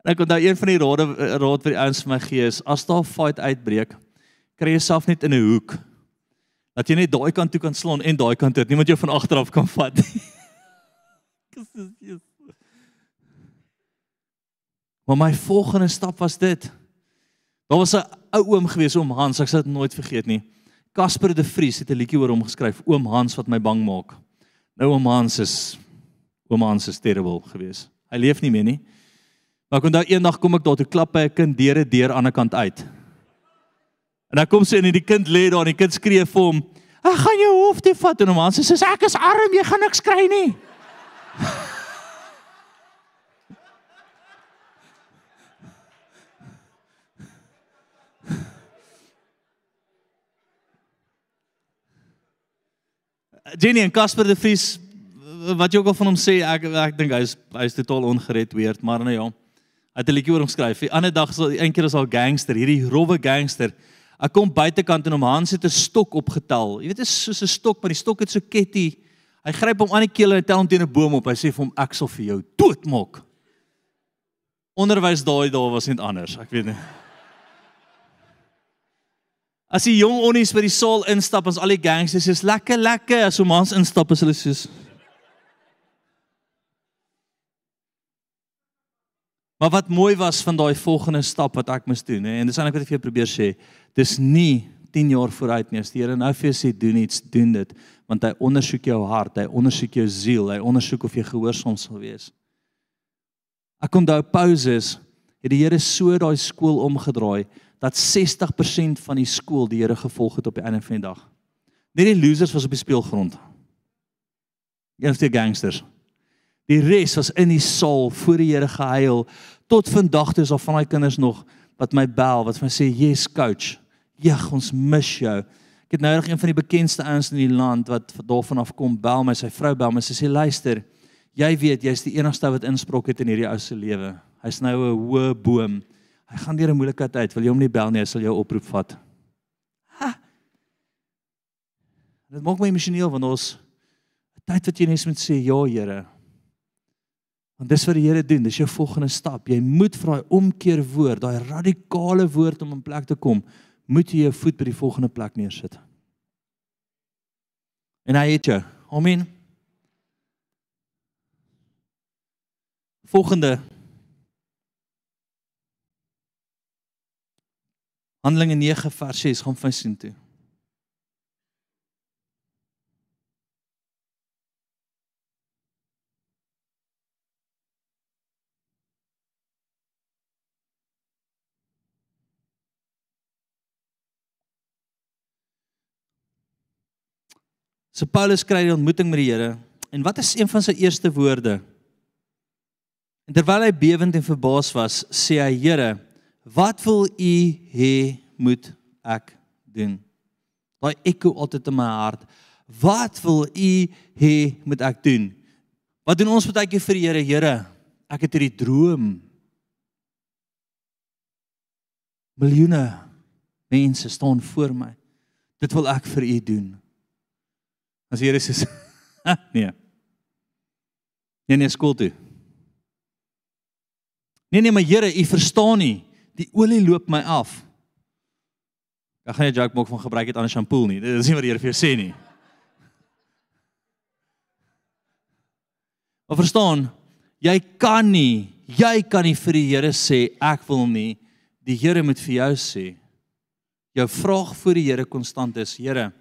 En ek onthou een van die rade raad wat die ouens vir my gee is as daar 'n fight uitbreek, kry jouself net in 'n hoek. Dat jy net daai kant toe kan slaan en daai kant toe, niemand jou van agter af kan vat nie. Maar my volgende stap was dit. Daar was 'n ou oom gewees oom Hans, ek sal dit nooit vergeet nie. Casper de Vries het 'n liedjie oor hom geskryf, Oom Hans wat my bang maak. Nou oom Hans is oom Hans is terrible gewees. Hy leef nie meer nie. Maar ek onthou eendag kom ek daar toe klap by 'n kind deure deur aan die kant uit. En dan kom sy en die kind lê daar en die kind skree vir hom: "Ek gaan jou hof toe vat." En oom Hans sê: "Ek is arm, jy gaan niks kry nie." Jenny en Casper de Vries wat jy ook al van hom sê ek ek dink hy is hy is totaal ongered weerd maar nou ja hy het 'n liedjie oor hom geskryf. Die ander dag is al een keer is al gangster hierdie rowwe gangster. Ek kom buitekant en hom Hans het 'n stok opgetel. Jy weet dit is soos 'n stok maar die stok het so ketty. Hy gryp hom aan die keel en tel hom teen 'n boom op. Hy sê vir hom ek sal vir jou doodmaak. Onderwys daai dae was net anders ek weet nie As die jong onnies by die saal instap, ons al die gangsters is lekker lekker as om ons instap as hulle soos Maar wat mooi was van daai volgende stap wat ek moes doen, hè, en dis eintlik wat ek vir jou probeer sê, dis nie 10 jaar vooruit nie. As die Here nou vir jou sê doen iets, doen dit, want hy ondersoek jou hart, hy ondersoek jou siel, hy ondersoek of jy gehoorsaam sal wees. Ek onthou Moses het die Here so daai skool omgedraai dat 60% van die skool die Here gevolg het op die einde van die dag. Net die losers was op die speelgrond. Eens die gangsters. Die res was in die saal voor die Here gehuil tot vandag toe is al van daai kinders nog wat my bel wat my sê, "Yes coach. Ja, ons mis jou." Ek het nou reg een van die bekendste ouens in die land wat daarvan af kom bel my, sy vrou bel my, sy sê, "Luister, jy weet jy's die enigste wat insprok het in hierdie ou se lewe. Hy's nou 'n hoë boom." Hy gaan deur 'n moeilikheid uit. Wil jy hom nie bel nie, hy sal jou oproep vat. Ha. Dit maak my emosioneel want ons tyd wat jy net moet sê ja, Here. Want dis wat die Here doen. Dis jou volgende stap. Jy moet vir daai omkeer woord, daai radikale woord om in plek te kom, moet jy jou voet by die volgende plek neersit. En hy het jou. Amen. Volgende Handelinge 9 vers 6 gaan vir sien toe. So Paulus kry die ontmoeting met die Here en wat is een van sy eerste woorde? En terwyl hy bewend en verbaas was, sê hy: "Here, Wat wil u hê moet ek doen? Daai ekko altyd in my hart. Wat wil u hê moet ek doen? Wat doen ons baie keer vir die Here? Here, ek het hierdie droom. Miljoene mense staan voor my. Dit wil ek vir u doen. As die Here sê nee. Nee nee, skool toe. Nee nee, maar Here, u verstaan nie. Die olie loop my af. Ek gaan nie joke maak van gebruik dit aan 'n shampoo nie. Dit is nie wat die Here vir jou sê nie. Maar verstaan, jy kan nie, jy kan nie vir die Here sê ek wil nie. Die Here moet vir jou sê. Jou vraag voor die Here konstant is: Here,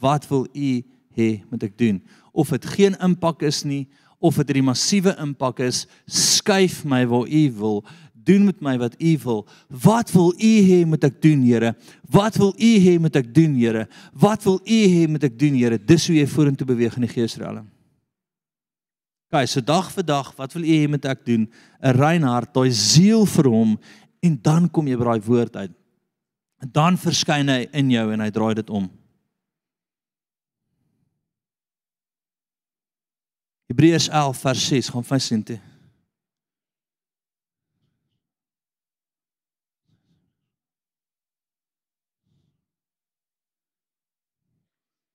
wat wil U hê moet ek doen? Of dit geen impak is nie, of dit 'n massiewe impak is, skuif my waar U wil doen met my wat u wil. Wat wil u hê moet ek doen, Here? Wat wil u hê moet ek doen, Here? Wat wil u hê moet ek doen, Here? Dis hoe jy vorentoe beweeg in die geesriem. Kyk, so dag vir dag, wat wil u hê moet ek doen? 'n Rein hart, daai siel vir hom en dan kom jy by daai woord uit. En dan verskyn hy in jou en hy draai dit om. Hebreërs 11 vers 6 gaan vas sien toe.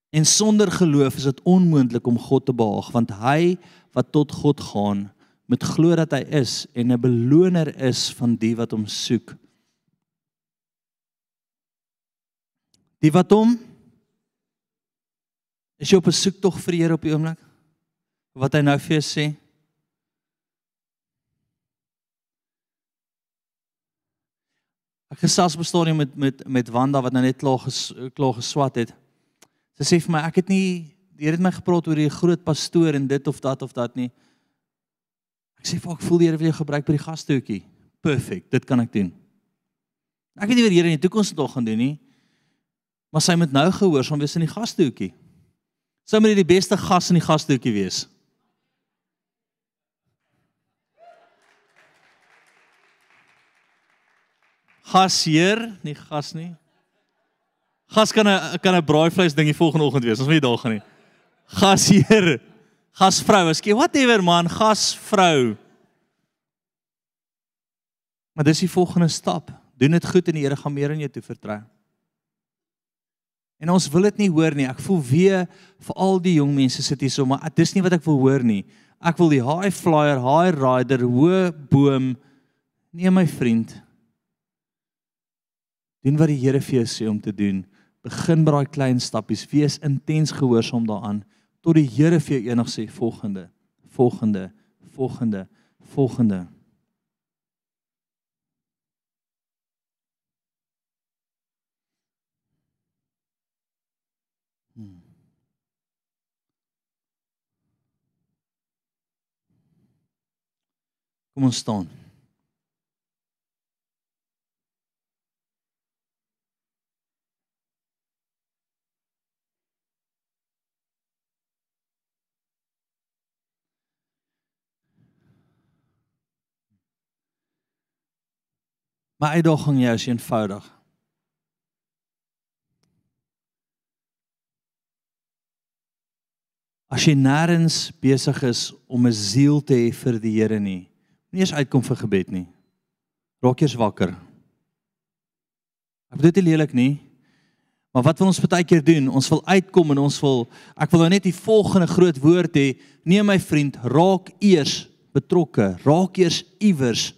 En sonder geloof is dit onmoontlik om God te behaag, want hy wat tot God gaan, moet glo dat hy is en 'n beloner is van die wat hom soek. Die wat hom is jy op 'n soektog vir die Here op die oomblik? Wat hy nou vir jou sê? Ek gesels op 'n stadium met met met Wanda wat nou net klaar ges, klaar geswat het. Sy sê vir my ek het nie die Here het my gepraat oor die groot pastoor en dit of dat of dat nie. Ek sê vir ek voel die Here wil jou gebruik by die gastoetjie. Perfek, dit kan ek doen. Ek weet nie wat die Here in die toekoms nog gaan doen nie. Maar sy moet nou gehoorsaam wees in die gastoetjie. Sy moet die beste gas in die gastoetjie wees. Gasheer, nie gas nie. Gas kan 'n kan 'n braaivleis ding die volgende oggend wees. Ons weet daar gaan nie. Gasheer. Gasvrou, ekskie, whatever man, gasvrou. Maar dis die volgende stap. Doen dit goed en die Here gaan meer aan jou toe vertrou. En ons wil dit nie hoor nie. Ek voel weer vir al die jong mense sit hier so, maar dis nie wat ek wil hoor nie. Ek wil die high flyer, high rider, hoë boom. Nee my vriend. Doen wat die Here vir jou sê om te doen. Begin by daai klein stappies. Wees intens gehoorsaam daaraan tot die Here vir jou enig sê volgende, volgende, volgende, volgende. Hmm. Kom ons staan. My uitdaging jou is eenvoudig. As jy nêrens besig is om 'n siel te hê vir die Here nie, nie eens uitkom vir gebed nie. Raak eers wakker. Ek bedoel dit lelik nie. Maar wat wil ons baie keer doen? Ons wil uitkom en ons wil ek wil nou net die volgende groot woord hê. Nee my vriend, raak eers betrokke. Raak eers iewers.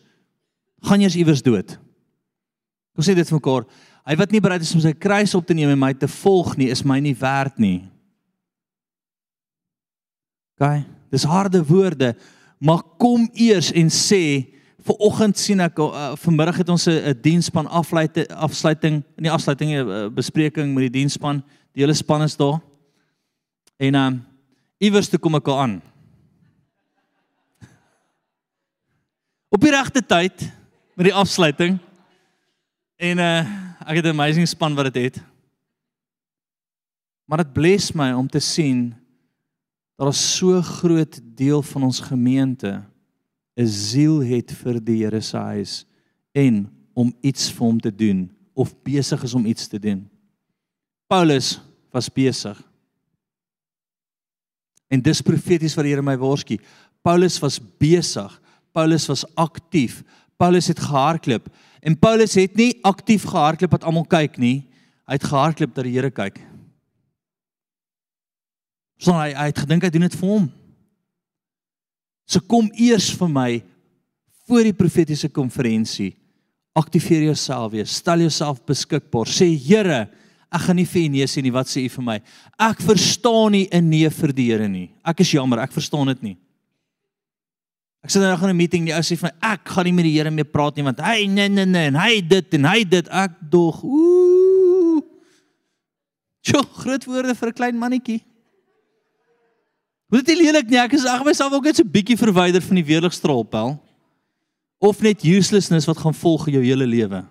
Gaan eers iewers dood. Kom sê dit vir mekaar. Hy wat nie bereid is om sy kruis op te neem en my te volg nie, is my nie werd nie. OK, dis harde woorde, maar kom eers en sê vir oggend sien ek uh, vanmiddag het ons 'n diensspan afsluiting afsluiting nie afsluiting 'n uh, bespreking met die diensspan. Die hele span is daar. En ehm um, iewers toe kom ek al aan. Op die regte tyd met die afsluiting. En uh ek het 'n amazing span wat dit het, het. Maar dit bless my om te sien dat daar so groot deel van ons gemeente 'n siel het vir die Here se huis en om iets vir hom te doen of besig is om iets te doen. Paulus was besig. En dis profeties wat die Here my waarsku. Paulus was besig. Paulus was aktief. Paulus het gehardloop. En Paulus het nie aktief gehardloop wat almal kyk nie. Hy het gehardloop dat die Here kyk. So hy, hy het gedink hy doen dit vir hom. So kom eers vir my voor die profetiese konferensie. Aktiveer jouself weer. Stel jouself beskikbaar. Sê Here, ek gaan nie vir u nee sê nie. Wat sê u vir my? Ek verstaan nie 'n nee vir die Here nie. Ek is jammer, ek verstaan dit nie. Ek sit nou in 'n meeting, die ou sê vir my ek gaan nie met die Here meer praat nie want hy nee nee nee en hy dit en hy dit ek dog. Ooh. Jo, groot woorde vir 'n klein mannetjie. Moet dit lelik nie, ek is ag myself ook net so bietjie verwyder van die weerligstraal pel. Of net uselessness wat gaan volg jou hele lewe.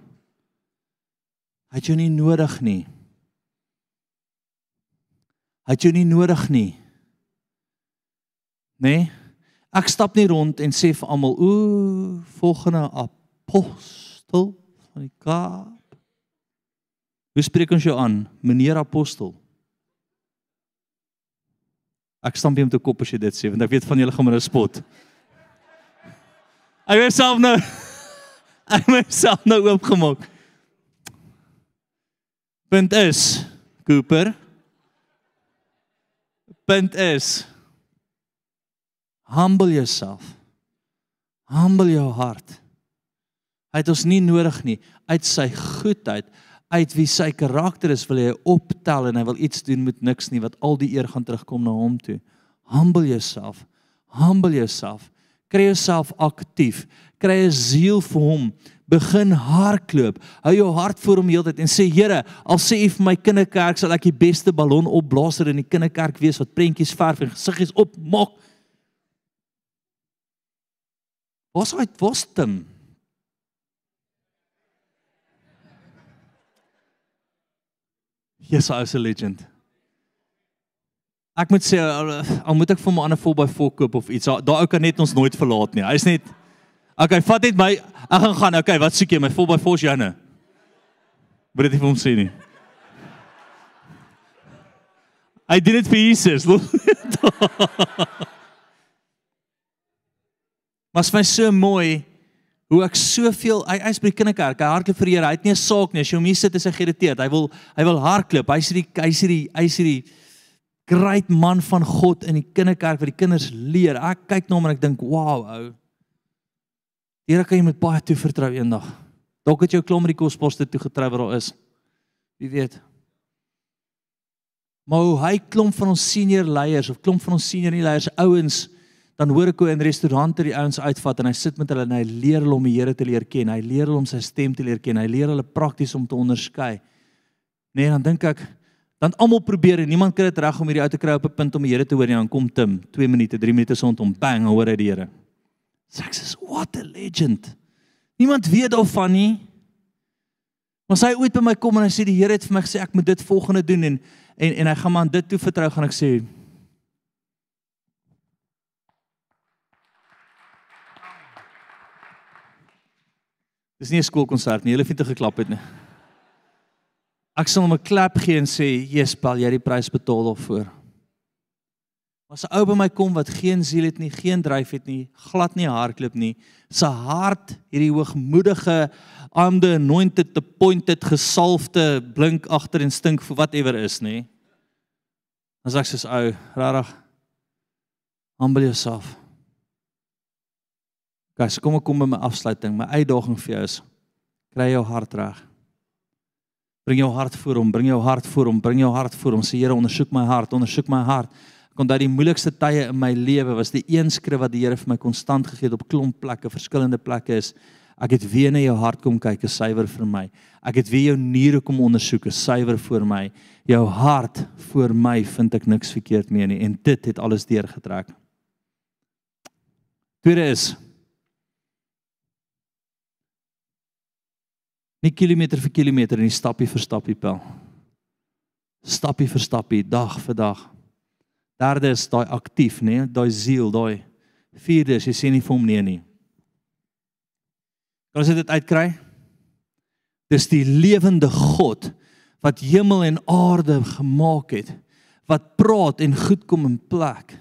Het jy nie nodig nie. Het jy nie nodig nie. Nee. Ek stap nie rond en sê vir almal, "Ooh, volgende apostel van die Kaap." Hoe spreek ons jou aan, meneer apostel? Ek stamp hom te kop as jy dit sê, want ek weet van julle gaan my nou spot. Ek het self nou ek myself nou oopgemaak. Punt is, Cooper. Punt is, humble yourself. Humble jou hart. Hy het ons nie nodig nie uit sy goedheid, uit wie sy karakter is, wil hy optel en hy wil iets doen met niks nie wat al die eer gaan terugkom na hom toe. Humble yourself. Humble yourself. Kry jouself aktief. Kry 'n ziel vir hom. Begin hardloop. Hou jou hart voor hom heeltyd en sê Here, al sê U vir my kinderkerk sal ek die beste ballon opblaaser in die kinderkerk wees wat prentjies verf en gesiggies opmaak. Wat sê hy? Wat stem? Yes, I was a legend. Ek moet sê al, al moet ek vir my ander vol by vol koop of iets. Daai ou kan net ons nooit verlaat nie. Hy's net Okay, vat net my. Ek gaan gaan. Okay, wat soek jy? My vol by vol Janne. Moet dit nie vir hom sê nie. Hy doen dit vir Jesus. Maar is so mooi hoe ek soveel hy hy's by die kinderkerk, hy hardloop vir die Here. Hy het nie 'n saak nie. As jy hom hier sit, is hy geïrriteerd. Hy wil hy wil hardloop. Hy's die hy's die hy's die great man van God in die kinderkerk wat die kinders leer. Ek kyk na hom en ek dink, "Wow, ou. Here kan jy met baie toe vertrou eendag." Dalk het jy 'n klomp met die kosposte toe getrou wat daar is. Wie weet. Maar hoe hy klomp van ons senior leiers of klomp van ons senior leiers ouens dan hoor ek hoe in restaurante die ouens uitvat en hy sit met hulle en hy leer hulle om die Here te leer ken. Hy leer hulle om sy stem te leer ken. Hy leer hulle prakties om te onderskei. Nee, dan dink ek dan almal probeer en niemand kry dit reg om hierdie ou te kry op 'n punt om die Here te hoor nie. Dan kom Tim, 2 minute, 3 minute sond hom bang, hoor hy die Here. Sê what a legend. Niemand weet daarvan nie. Maar sy ooit by my kom en hy sê die Here het vir my gesê ek moet dit volgende doen en en en hy gaan maar dit toe vertrou gaan ek sê Dis nie 'n skoolkonsert nie. Hulle het nie geklap het nie. Ek sal hom 'n klap gee en sê, "Jesus, Paul, jy het die prys betaal daarvoor." Was 'n ou by my kom wat geen siel het nie, geen dryf het nie, glad nie hardloop nie. Sy hart, hierdie hoogmoedige, aande anointed, the pointed, gesalfde, blink agter en stink vir whatever is, nê. As ek sê, "Ou, regtig, humble yourself." Guys, kom ek kom by my afsluiting. My uitdaging vir jou is kry jou hart reg. Bring jou hart voor hom, bring jou hart voor hom, bring jou hart voor hom. Sê Here, ondersoek my hart, ondersoek my hart. Ek onthou die moeilikste tye in my lewe was die een skrif wat die Here vir my konstant gegee het op klomp plekke, verskillende plekke is ek het weer na jou hart kom kyk, is suiwer vir my. Ek het weer jou niere kom ondersoek, is suiwer vir my. Jou hart vir my vind ek niks verkeerd mee nie en dit het alles deurgetrek. Tweede is Nie kilometer vir kilometer nie, stappie vir stappie pel. Stappie vir stappie, dag vir dag. Derde is daai aktief, nê, daai siel, daai vierde is jy sê nie vir hom nee nie. Kan ons dit uitkry? Dis die lewende God wat hemel en aarde gemaak het, wat praat en goed kom in plek.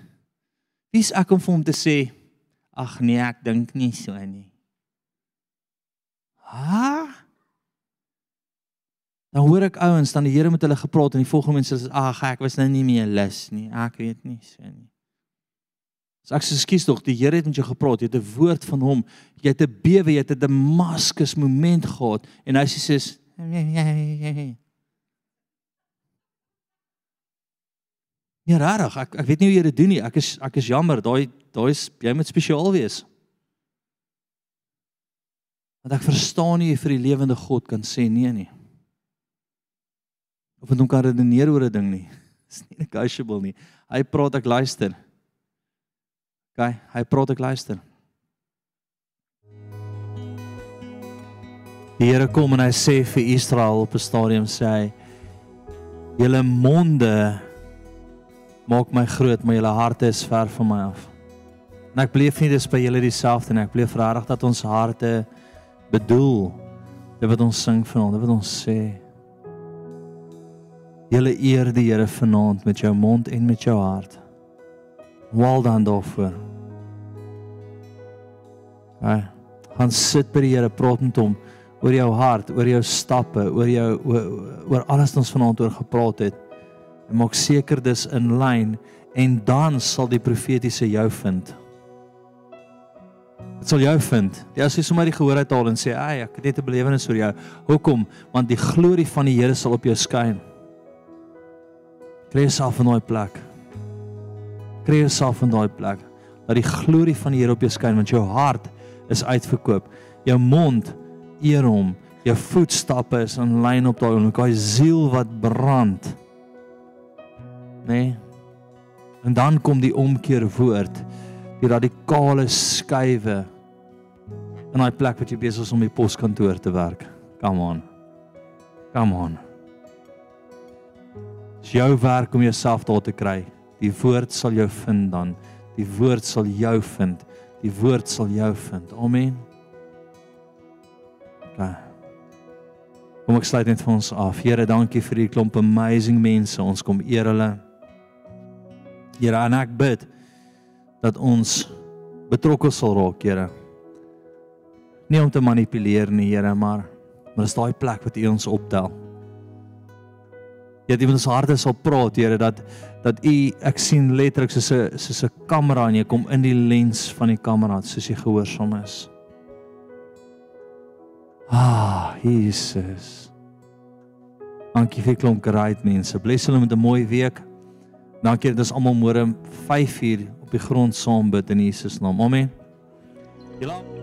Wie's ek om vir hom te sê, ag nee, ek dink nie so nie. Ha? Dan hoor ek ouens dan die Here met hulle gepraat en die volgende mense sê ag ek was nou nie meer lus nie. Ek weet nie so nie. So ek sê skuis tog, die Here het met jou gepraat. Jy het 'n woord van hom. Jy het 'n bewe, jy het 'n Damascus moment gehad en hy sê sê Ja, rarig. Ek ek weet nie hoe jy dit doen nie. Ek is ek is jammer. Daai daai is jy moet spesiaal wees. Want ek verstaan nie vir die lewende God kan sê nee nie of met hom kan redeneer oor 'n ding nie. Dis nie negotiable nie. Hy praat ek luister. OK, hy praat ek luister. Die Here kom en hy sê vir Israel op 'n stadium sê hy: "Julle monde maak my groot, maar julle harte is ver van my af." En ek beleef nie dis by julle dieselfde nie. Ek beleef regtig dat ons harte bedoel dit wat ons sing vanaand, dit wat ons sê. Julle eer die Here vanaand met jou mond en met jou hart. Wel dan daarvoor. Ai, gaan sit by die Here, praat met hom oor jou hart, oor jou stappe, oor jou oor, oor alles wat ons vanaand oor gepraat het. En maak seker dis in lyn en dan sal die profetiese jou vind. Dit sal jou vind. Jy as jy sommer die gehoor uithaal en sê, "Ag, ek het net 'n belewenis oor jou." Hoekom? Want die glorie van die Here sal op jou skyn. Kry jouself in daai plek. Kry jouself in daai plek. Dat die glorie van die Here op jou skyn want jou hart is uitverkoop. Jou mond eer hom. Jou voetstappe is in lyn op daai oomblik. Daai siel wat brand. Nee. En dan kom die omkeer woord. Die radikale skuwe in daai plek wat jy besig is om die poskantoor te werk. Come on. Come on. Dis jou werk om jouself daar te kry. Die woord sal jou vind dan. Die woord sal jou vind. Die woord sal jou vind. Amen. Okay. Kom ek sluit net vir ons af. Here, dankie vir die klomp amazing mense. Ons kom eer hulle. Here, en ek bid dat ons betrokke sal raak, Here. Nie om te manipuleer nie, Here, maar maar is daai plek wat U ons optel. Ja, dit ons harte sal praat, Here, dat dat U ek sien letterlik soos 'n soos 'n kamera en jy kom in die lens van die kamera soos jy gehoorsaam is. Ah, Jesus. Dankie vir klomp great mense. Bless hulle met 'n mooi week. Dankie dat ons almal môre 5uur op die grond saam bid in Jesus naam. Amen. Julle